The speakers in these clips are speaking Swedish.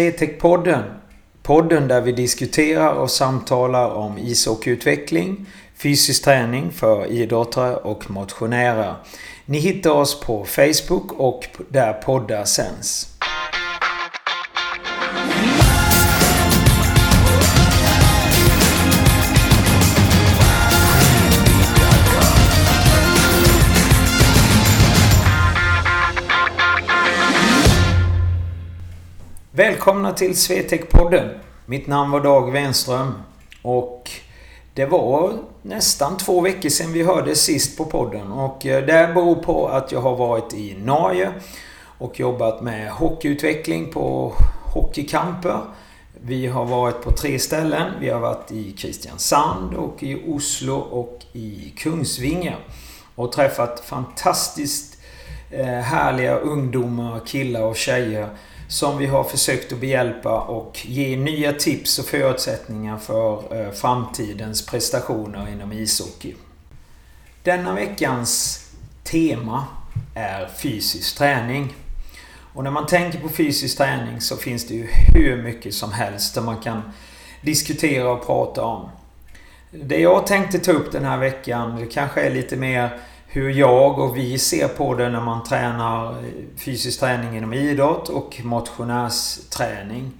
Swetec-podden. Podden där vi diskuterar och samtalar om ishockeyutveckling, fysisk träning för idrottare och motionärer. Ni hittar oss på Facebook och där poddar sänds. Välkomna till Swetec-podden. Mitt namn var Dag Wenström. Och det var nästan två veckor sedan vi hörde sist på podden. Och eh, det beror på att jag har varit i Norge och jobbat med hockeyutveckling på hockeykamper. Vi har varit på tre ställen. Vi har varit i Kristiansand och i Oslo och i Kungsvinge. Och träffat fantastiskt eh, härliga ungdomar, killar och tjejer som vi har försökt att behjälpa och ge nya tips och förutsättningar för eh, framtidens prestationer inom ishockey. Denna veckans tema är fysisk träning. Och när man tänker på fysisk träning så finns det ju hur mycket som helst som man kan diskutera och prata om. Det jag tänkte ta upp den här veckan, det kanske är lite mer hur jag och vi ser på det när man tränar fysisk träning inom idrott och motionärsträning.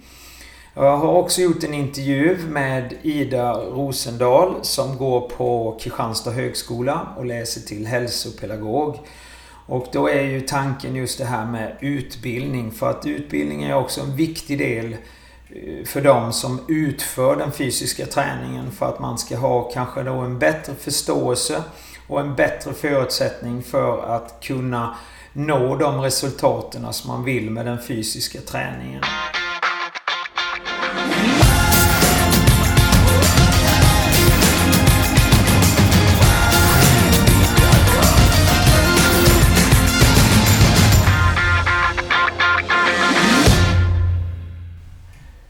Jag har också gjort en intervju med Ida Rosendahl som går på Kristianstad högskola och läser till hälsopedagog. Och då är ju tanken just det här med utbildning. För att utbildning är också en viktig del eh, för de som utför den fysiska träningen. För att man ska ha kanske då en bättre förståelse och en bättre förutsättning för att kunna nå de resultaten som man vill med den fysiska träningen.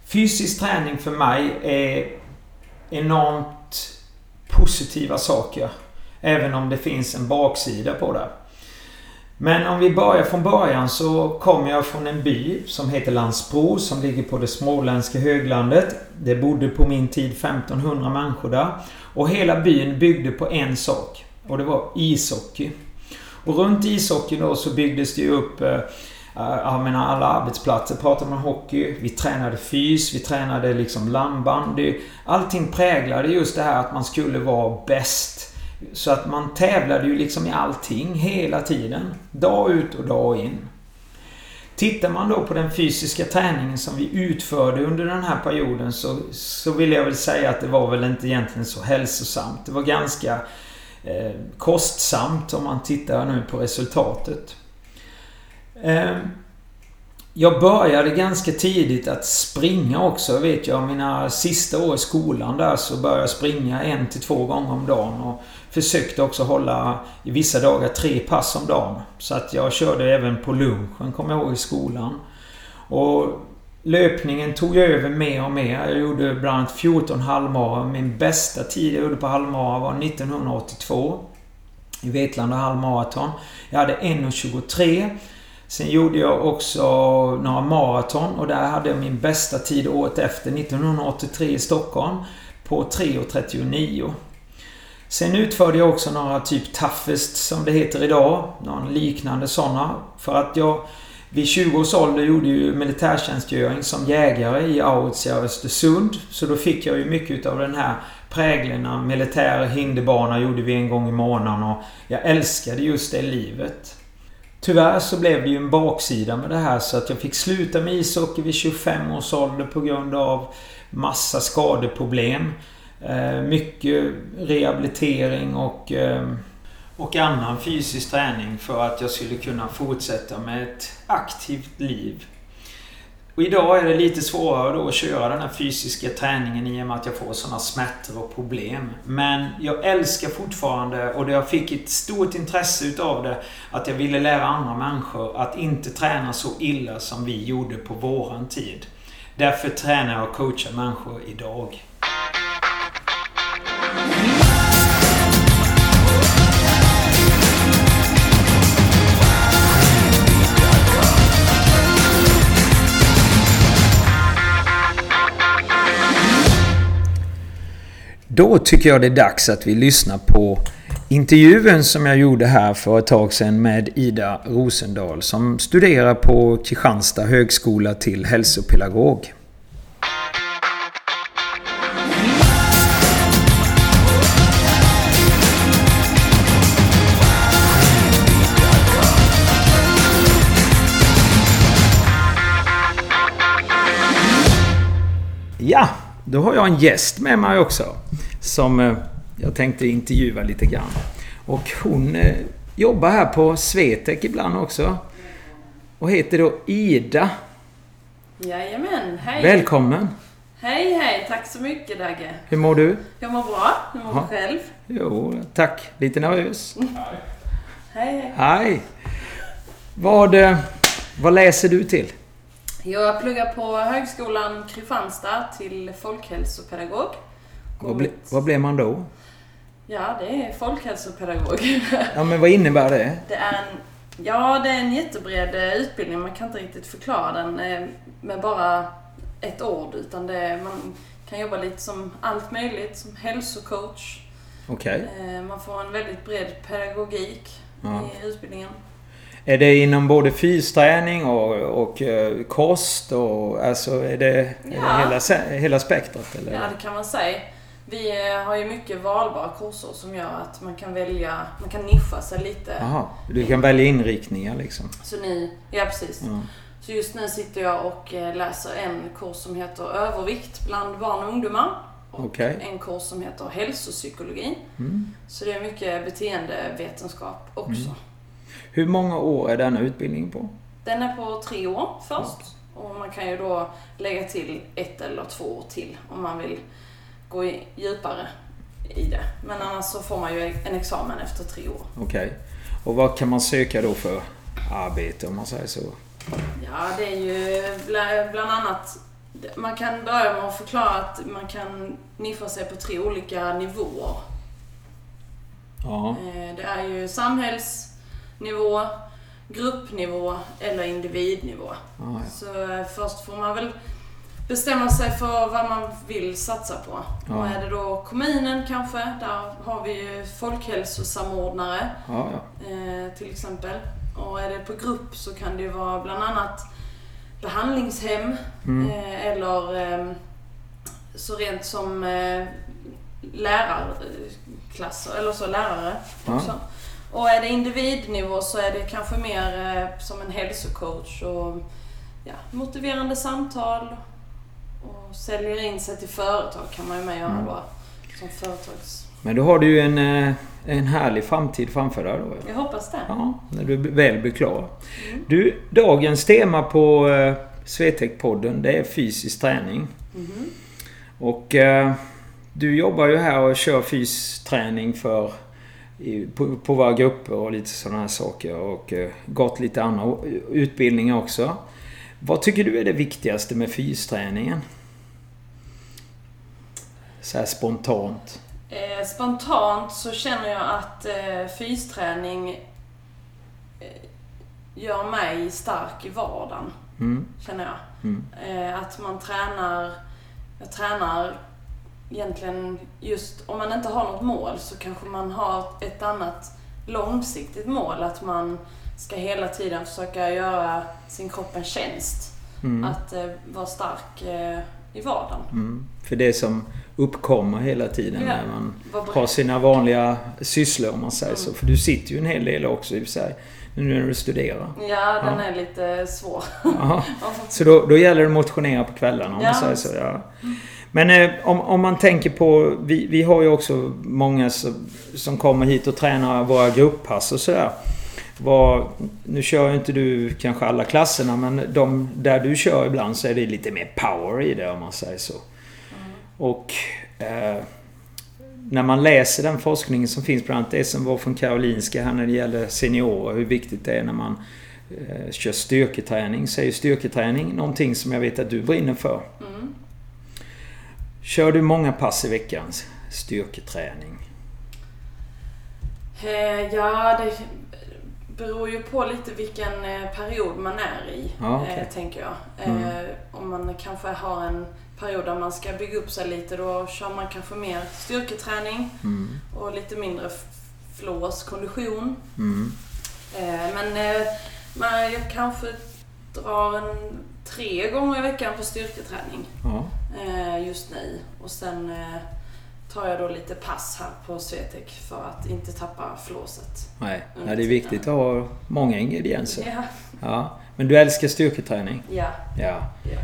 Fysisk träning för mig är enormt positiva saker. Även om det finns en baksida på det. Men om vi börjar från början så kommer jag från en by som heter Landsbro som ligger på det småländska höglandet. Det bodde på min tid 1500 människor där. Och hela byn byggde på en sak. Och det var ishockey. Och runt ishockeyn då så byggdes det ju upp eh, jag menar alla arbetsplatser pratar man hockey. Vi tränade fys, vi tränade liksom landbandy. Allting präglade just det här att man skulle vara bäst. Så att man tävlade ju liksom i allting hela tiden. Dag ut och dag in. Tittar man då på den fysiska träningen som vi utförde under den här perioden så, så vill jag väl säga att det var väl inte egentligen så hälsosamt. Det var ganska eh, kostsamt om man tittar nu på resultatet. Eh, jag började ganska tidigt att springa också. Vet jag, mina sista år i skolan där så började jag springa en till två gånger om dagen. Och försökte också hålla i vissa dagar tre pass om dagen. Så att jag körde även på lunchen, kommer jag ihåg, i skolan. Och löpningen tog jag över mer och mer. Jag gjorde bland annat 14 halvmara. Min bästa tid jag gjorde på halvmara var 1982. I Vetlanda halvmaraton. Jag hade 1.23. Sen gjorde jag också några maraton och där hade jag min bästa tid året efter, 1983 i Stockholm, på 3.39. Sen utförde jag också några typ toughest som det heter idag. Någon liknande sådana. För att jag vid 20 års ålder gjorde ju militärtjänstgöring som jägare i Arvidsjaur Östersund. Så då fick jag ju mycket av den här prägeln av militär hinderbana gjorde vi en gång i månaden och jag älskade just det livet. Tyvärr så blev det ju en baksida med det här så att jag fick sluta med ishockey vid 25 års ålder på grund av massa skadeproblem. Eh, mycket rehabilitering och, ehm, och annan fysisk träning för att jag skulle kunna fortsätta med ett aktivt liv. Och idag är det lite svårare då att köra den här fysiska träningen i och med att jag får sådana smärtor och problem. Men jag älskar fortfarande, och jag fick ett stort intresse utav det, att jag ville lära andra människor att inte träna så illa som vi gjorde på våran tid. Därför tränar jag och coachar människor idag. Då tycker jag det är dags att vi lyssnar på intervjun som jag gjorde här för ett tag sedan med Ida Rosendahl som studerar på Kristianstad högskola till hälsopedagog. Ja, då har jag en gäst med mig också. Som eh, jag tänkte intervjua lite grann. Och hon eh, jobbar här på Svetek ibland också. Och heter då Ida. Jajamän, hej! Välkommen! Hej, hej! Tack så mycket Dagge. Hur mår du? Jag mår bra. Hur mår Ja. du själv? Jo, tack. Lite nervös. Hej, hej. Hej! Vad, eh, vad läser du till? Jag pluggar på Högskolan Kristianstad till folkhälsopedagog. Vad, ble, vad blir man då? Ja, det är folkhälsopedagog. Ja, men vad innebär det? Det är en, ja, det är en jättebred eh, utbildning. Man kan inte riktigt förklara den eh, med bara ett ord. Utan det, man kan jobba lite som allt möjligt, som hälsocoach. Okej. Eh, Man får en väldigt bred pedagogik Ja. i utbildningen. Är det inom både fysträning och, och kost och alltså är det, är det Ja. hela, hela spektrat eller? Ja, det kan man säga. Vi eh, har ju mycket valbara kurser som gör att man kan välja, man kan nischa sig lite. Jaha, du kan välja inriktningar liksom? Så ni, ja precis. Ja. Så just nu sitter jag och eh, läser en kurs som heter övervikt bland barn och ungdomar. Och Okej. en kurs som heter hälsopsykologi. Mm. Så det är mycket beteendevetenskap också. Mm. Hur många år är denna utbildning på? Den är på tre år först. Och man kan ju då lägga till ett eller två år till om man vill gå i, djupare i det. Men annars så får man ju en examen efter tre år. Okej. Och vad kan man söka då för arbete om man säger så? Ja, det är ju bla- bland annat... Man kan börja med att förklara att man kan nischa sig på tre olika nivåer. Ja. Eh, Det är ju samhällsnivå, gruppnivå eller individnivå. ja, ja. Så eh, först får man väl bestämma sig för vad man vill satsa på. Ja. Och är det då kommunen kanske, där har vi ju folkhälsosamordnare ja, ja. eh, till exempel. Och är det på grupp så kan det ju vara bland annat behandlingshem Mm. eh, eller eh, så rent som eh, lärarklasser, eller så lärare också. Och är det individnivå så är det kanske mer eh, som en hälsocoach och ja, motiverande samtal och säljer in sig till företag kan man ju med göra Mm. då. Som företags... Men då har du ju en, eh, en härlig framtid framför dig då. Jag hoppas det. Ja, när du väl blir klar. Mm. Du, dagens tema på eh, Swetec-podden det är fysisk träning. Mhm. Och eh, du jobbar ju här och kör fysträning för i, på, på våra grupper och lite sådana här saker. Och eh, gått lite andra utbildningar också. Vad tycker du är det viktigaste med fysträningen? Så spontant. Eh, spontant så känner jag att eh, fysträning eh, gör mig stark i vardagen, Mm, känner jag. mm, Eh, att man tränar, jag tränar egentligen just, om man inte har något mål så kanske man har ett annat långsiktigt mål. Att man ska hela tiden försöka göra sin kropp en tjänst. mm, Att eh, vara stark eh, i vardagen. mm. För det som uppkommer hela tiden Ja. när man har sina vanliga sysslor om man säger så. Mm. För du sitter ju en hel del också i och för sig. Nu när du studerar. Ja, den Ja. är lite svår. Så då, då gäller det att motionera på kvällarna om Ja, man säger så. Ja. Men eh, om, om man tänker på... Vi, vi har ju också många som, som kommer hit och tränar våra grupppass och sådär. Vad, nu kör inte du kanske alla klasserna men de där du kör ibland så är det lite mer power i det om man säger så. Och eh, när man läser den forskningen som finns, bland annat var från Karolinska här när det gäller seniorer, hur viktigt det är när man eh, kör styrketräning, så är ju styrketräning någonting som jag vet att du brinner för. Mm. Kör du många pass i veckan? Styrketräning? Eh, Ja, det beror ju på lite vilken eh, period man är i, Ja, okej. eh, tänker jag. Mm. Eh, om man kanske har en period där man ska bygga upp sig lite, då kör man kanske mer styrketräning Mm. och lite mindre flås, kondition. Mm. Men man, jag kanske drar en tre gånger i veckan på styrketräning Ja. just nu. Och sen tar jag då lite pass här på Swetec för att inte tappa flåset. Nej. Nej, det är viktigt att ha många ingredienser. Ja. Ja. Men du älskar styrketräning? Ja. Ja. ja.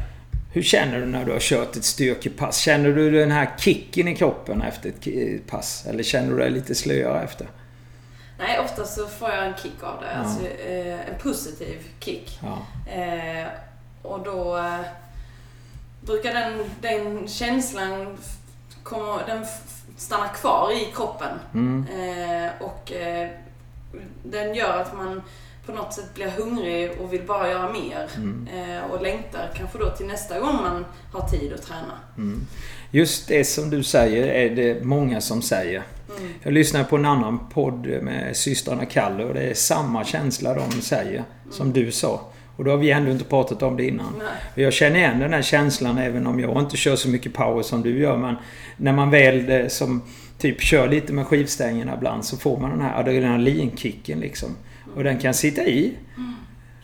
Hur känner du när du har kört ett styrkepass? Känner du den här kicken i kroppen efter ett pass? Eller känner du dig lite slöare efter? Nej, ofta så får jag en kick av det. Ja. Alltså, eh, en positiv kick. Ja. Eh, och då eh, brukar den, den känslan komma, den f- stanna kvar i kroppen. Mm. Eh, och eh, den gör att man på något sätt blir hungrig och vill bara göra mer. Mm. Eh, och längtar kanske då till nästa gång man har tid att träna. Mm. Just det som du säger är det många som säger. Mm. Jag lyssnade på en annan podd med systrarna Kalle och det är samma känsla de säger som du sa. Och då har vi ändå inte pratat om det innan. Nej. Jag känner igen den här känslan även om jag inte kör så mycket power som du gör. Men när man väl eh, som typ kör lite med skivstängerna ibland så får man den här adrenalinkicken liksom. Och den kan sitta i.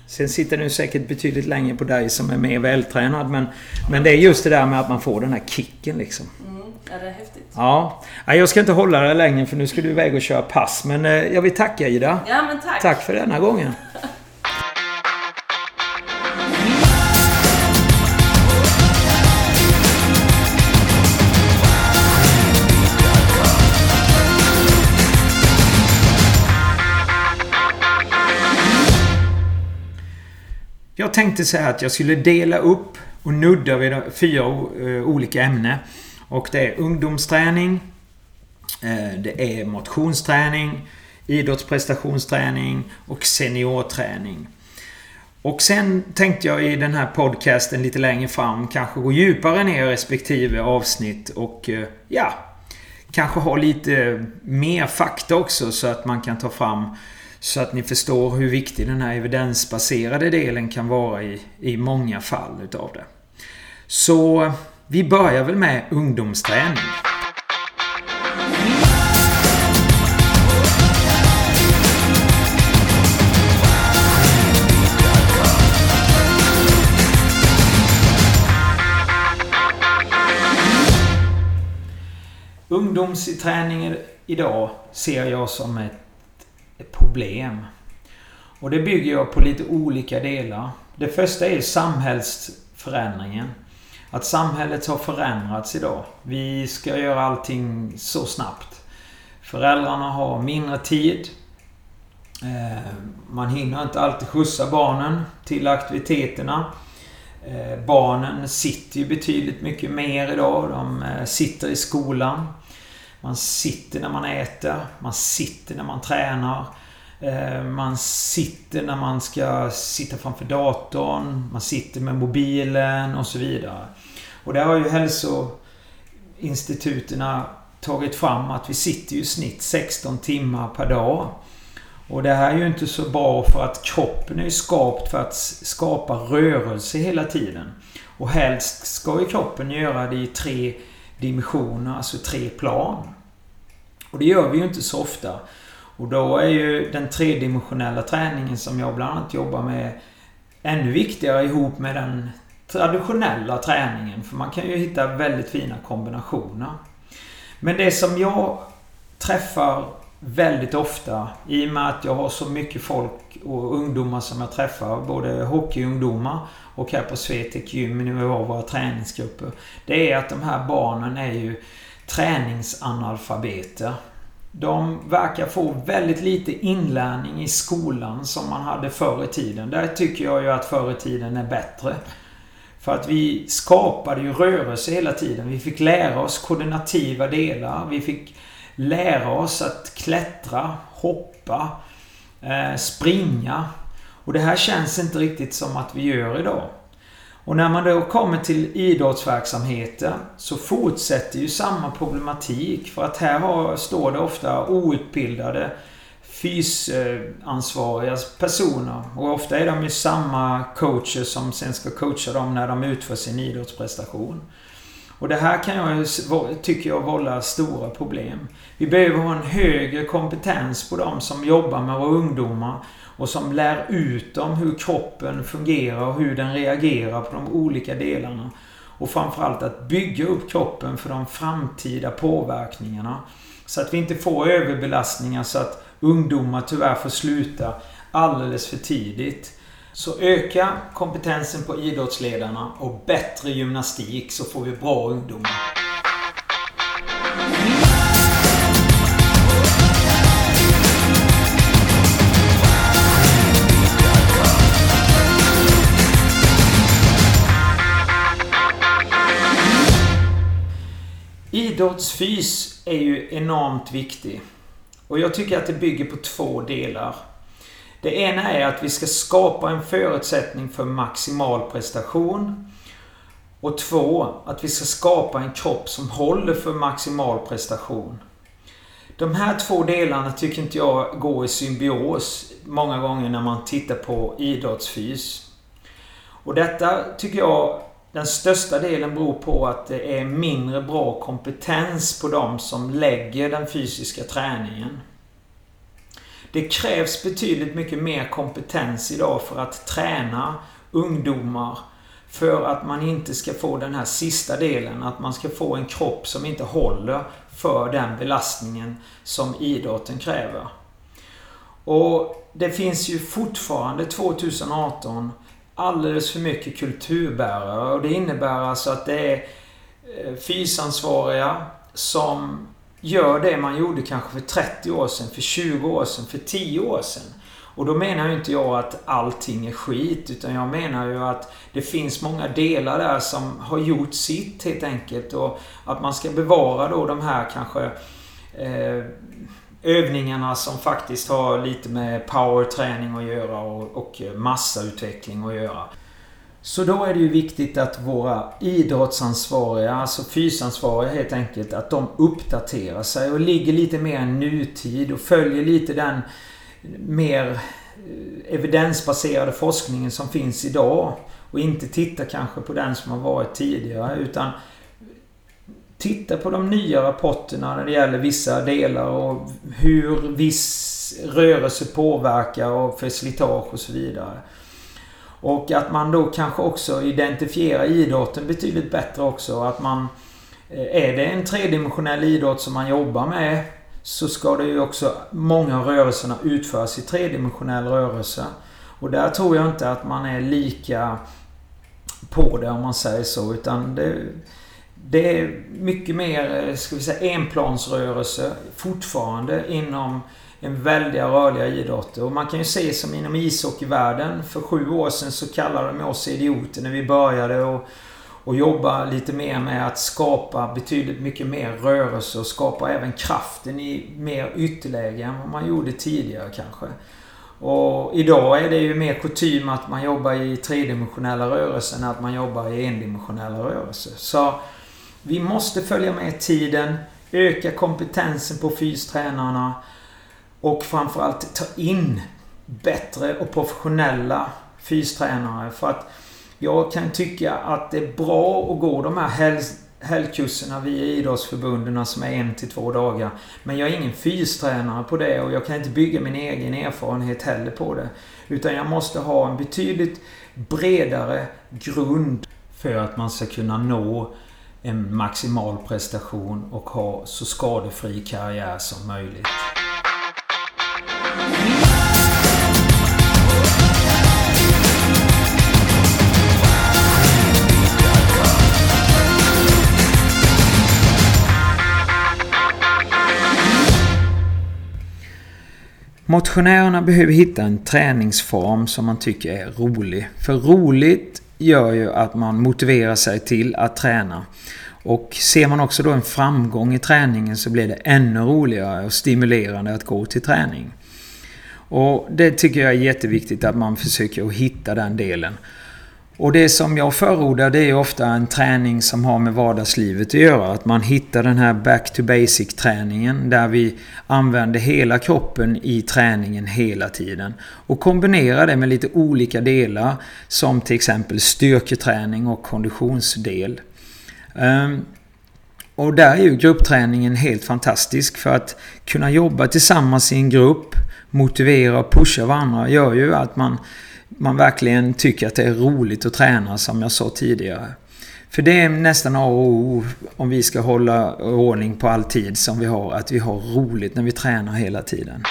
Sen sitter den säkert betydligt längre på dig som är mer vältränad. Men, men det är just det där med att man får den här kicken liksom. Mm. Ja, det är häftigt. Ja. Jag ska inte hålla dig längre för nu ska du iväg och köra pass. Men eh, jag vill tacka Ida. Ja, men tack. Tack för denna gången. Jag tänkte säga att jag skulle dela upp och nudda vid fyra eh, olika ämnen. Och det är ungdomsträning, eh, det är motionsträning, idrottsprestationsträning och seniorträning. Och sen tänkte jag i den här podcasten lite längre fram kanske gå djupare ner i respektive avsnitt och eh, ja, kanske ha lite mer fakta också så att man kan ta fram så att ni förstår hur viktig den här evidensbaserade delen kan vara i, i många fall utav det. Så vi börjar väl med ungdomsträning. Ungdomsträning idag ser jag som ett problem. Och det bygger jag på lite olika delar. Det första är samhällsförändringen. Att samhället har förändrats idag. Vi ska göra allting så snabbt. Föräldrarna har mindre tid. Eh, man hinner inte alltid skjutsa barnen till aktiviteterna. Eh, barnen sitter ju betydligt mycket mer idag. De eh, sitter i skolan. Man sitter när man äter. Man sitter när man tränar. Eh, man sitter när man ska sitta framför datorn. Man sitter med mobilen och så vidare. Och där har ju hälsoinstituten tagit fram att vi sitter ju i snitt 16 timmar per dag. Och det här är ju inte så bra för att kroppen är ju skapt för att skapa rörelse hela tiden. Och helst ska ju kroppen göra det i tre dimensioner, alltså tre plan. Och det gör vi ju inte så ofta. Och då är ju den tredimensionella träningen som jag bland annat jobbar med ännu viktigare ihop med den traditionella träningen. För man kan ju hitta väldigt fina kombinationer. Men det som jag träffar väldigt ofta i och med att jag har så mycket folk och ungdomar som jag träffar. Både hockeyungdomar och här på Swetec Gym när vi har våra träningsgrupper. Det är att de här barnen är ju träningsanalfabeter. De verkar få väldigt lite inlärning i skolan som man hade förr i tiden. Där tycker jag ju att förr i tiden är bättre. För att vi skapade ju rörelse hela tiden. Vi fick lära oss koordinativa delar. Vi fick lära oss att klättra, hoppa, eh, springa. Och det här känns inte riktigt som att vi gör idag. Och när man då kommer till idrottsverksamheten så fortsätter ju samma problematik. För att här har, står det ofta outbildade fysansvariga personer. Och ofta är de ju samma coacher som sen ska coacha dem när de utför sin idrottsprestation. Och det här kan jag, tycker jag vållar stora problem. Vi behöver ha en högre kompetens på de som jobbar med våra ungdomar och som lär ut dem hur kroppen fungerar och hur den reagerar på de olika delarna. Och framförallt att bygga upp kroppen för de framtida påverkningarna. Så att vi inte får överbelastningar så att ungdomar tyvärr får sluta alldeles för tidigt. Så öka kompetensen på idrottsledarna och bättre gymnastik så får vi bra ungdomar. Idrottsfys är ju enormt viktig. Och jag tycker att det bygger på två delar. Det ena är att vi ska skapa en förutsättning för maximal prestation. Och två, att vi ska skapa en kropp som håller för maximal prestation. De här två delarna tycker inte jag går i symbios många gånger när man tittar på idrottsfys. Och detta tycker jag den största delen beror på att det är mindre bra kompetens på de som lägger den fysiska träningen. Det krävs betydligt mycket mer kompetens idag för att träna ungdomar för att man inte ska få den här sista delen, att man ska få en kropp som inte håller för den belastningen som idrotten kräver. Och det finns ju fortfarande 2018 alldeles för mycket kulturbärare och det innebär alltså att det är eh, fysansvariga som gör det man gjorde kanske för 30 år sedan, för 20 år sedan, för 10 år sedan. Och då menar ju inte jag att allting är skit, utan jag menar ju att det finns många delar där som har gjort sitt helt enkelt. Och att man ska bevara då de här kanske eh, övningarna som faktiskt har lite med powerträning att göra och, och massautveckling att göra. Så då är det ju viktigt att våra idrottsansvariga, alltså fysansvariga helt enkelt, att de uppdaterar sig och ligger lite mer i nutid och följer lite den mer eh, evidensbaserade forskningen som finns idag. Och inte tittar kanske på den som har varit tidigare utan titta på de nya rapporterna när det gäller vissa delar och hur viss rörelse påverkar och för slitage och så vidare. Och att man då kanske också identifierar idrotten betydligt bättre också. Att man... Eh, är det en tredimensionell idrott som man jobbar med så ska det ju också många av rörelserna utföras i tredimensionell rörelse. Och där tror jag inte att man är lika på det om man säger så. Utan det, det är mycket mer, eh, ska vi säga, enplansrörelse fortfarande inom en väldiga rörliga idrotter. Och man kan ju se som inom ishockeyvärlden. För sju år sedan så kallade de oss idioter när vi började och, och jobba lite mer med att skapa betydligt mycket mer rörelse och skapa även kraften i mer ytterläge än vad man gjorde tidigare kanske. Och idag är det ju mer kutym att man jobbar i tredimensionella rörelser än att man jobbar i endimensionella rörelser. Så vi måste följa med tiden, öka kompetensen på fystränarna och framförallt ta in bättre och professionella fystränare. För att jag kan tycka att det är bra att gå de här helgkurserna via idrottsförbunden alltså som är en till två dagar. Men jag är ingen fystränare på det och jag kan inte bygga min egen erfarenhet heller på det. Utan jag måste ha en betydligt bredare grund för att man ska kunna nå en maximal prestation och ha så skadefri karriär som möjligt. Motionärerna behöver hitta en träningsform som man tycker är rolig. För roligt gör ju att man motiverar sig till att träna. Och ser man också då en framgång i träningen så blir det ännu roligare och stimulerande att gå till träning. Och det tycker jag är jätteviktigt att man försöker att hitta den delen. Och det som jag förordar det är ofta en träning som har med vardagslivet att göra. Att man hittar den här back to basic träningen där vi använder hela kroppen i träningen hela tiden. Och kombinerar det med lite olika delar som till exempel styrketräning och konditionsdel. Ehm, och där är ju gruppträningen helt fantastisk för att kunna jobba tillsammans i en grupp, motivera och pusha varandra gör ju att man man verkligen tycker att det är roligt att träna som jag sa tidigare. För det är nästan A och O om vi ska hålla ordning på all tid som vi har, att vi har roligt när vi tränar hela tiden.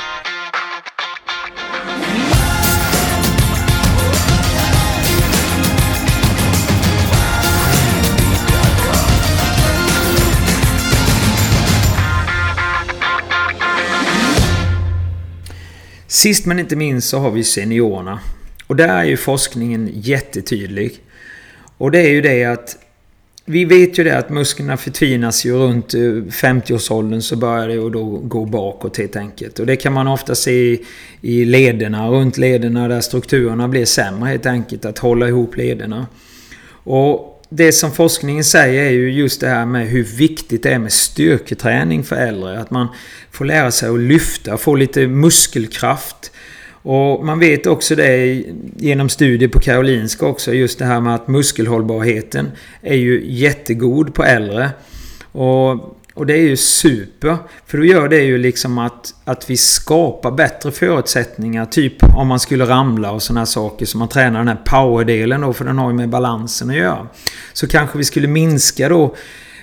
Sist men inte minst så har vi seniorerna. Och där är ju forskningen jättetydlig. Och det är ju det att vi vet ju det att musklerna förtvinas ju runt eh, 50-årsåldern så börjar det då gå bakåt helt enkelt. Och det kan man ofta se i lederna, runt lederna där strukturerna blir sämre helt enkelt. Att hålla ihop lederna. Och det som forskningen säger är ju just det här med hur viktigt det är med styrketräning för äldre. Att man får lära sig att lyfta, få lite muskelkraft. Och man vet också det genom studier på Karolinska också, just det här med att muskelhållbarheten är ju jättegod på äldre. Och, och det är ju super. För då gör det ju liksom att, att vi skapar bättre förutsättningar. Typ om man skulle ramla och sådana saker. Så man tränar den här powerdelen då, för den har ju med balansen att göra. Så kanske vi skulle minska då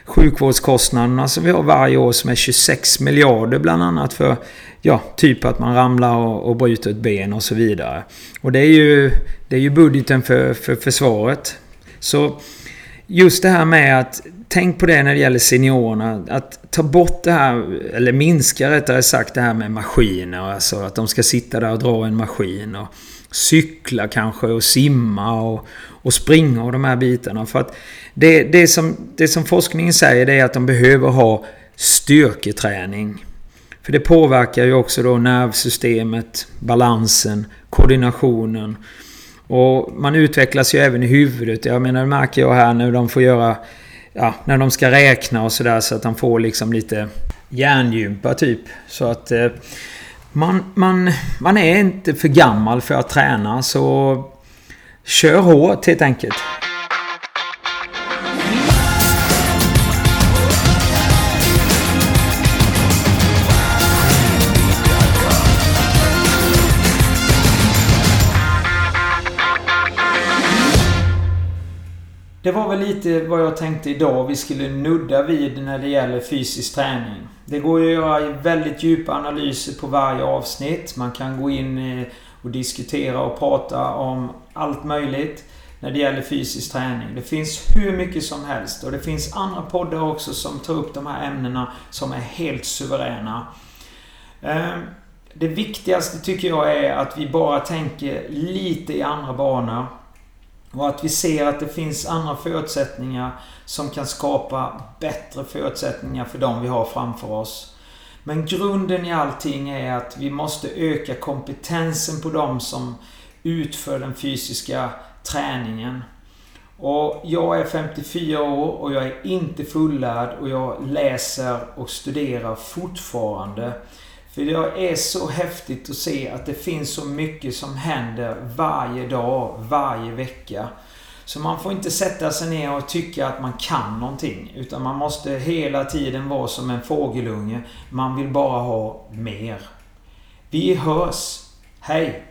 sjukvårdskostnaderna som vi har varje år som är 26 miljarder bland annat för ja, typ att man ramlar och, och bryter ett ben och så vidare. Och det är ju, det är ju budgeten för, för försvaret. Så just det här med att Tänk på det när det gäller seniorerna. Att ta bort det här, eller minska rättare sagt det här med maskiner. Alltså att de ska sitta där och dra en maskin. Och cykla kanske och simma och, och springa och de här bitarna. För att det, det, som, det som forskningen säger det är att de behöver ha styrketräning. För det påverkar ju också då nervsystemet, balansen, koordinationen. Och man utvecklas ju även i huvudet. Jag menar det märker jag här nu. de får göra... Ja, när de ska räkna och sådär så att de får liksom lite hjärngympa typ. Så att... Eh, man, man, man är inte för gammal för att träna så... Kör hårt helt enkelt. Det var väl lite vad jag tänkte idag vi skulle nudda vid när det gäller fysisk träning. Det går ju att göra väldigt djupa analyser på varje avsnitt. Man kan gå in eh, och diskutera och prata om allt möjligt när det gäller fysisk träning. Det finns hur mycket som helst och det finns andra poddar också som tar upp de här ämnena som är helt suveräna. Eh, det viktigaste tycker jag är att vi bara tänker lite i andra banor. Och att vi ser att det finns andra förutsättningar som kan skapa bättre förutsättningar för de vi har framför oss. Men grunden i allting är att vi måste öka kompetensen på de som utför den fysiska träningen. Och jag är 54 år och jag är inte fullärd och jag läser och studerar fortfarande. För det är så häftigt att se att det finns så mycket som händer varje dag, varje vecka. Så man får inte sätta sig ner och tycka att man kan någonting. Utan man måste hela tiden vara som en fågelunge. Man vill bara ha mer. Vi hörs. Hej!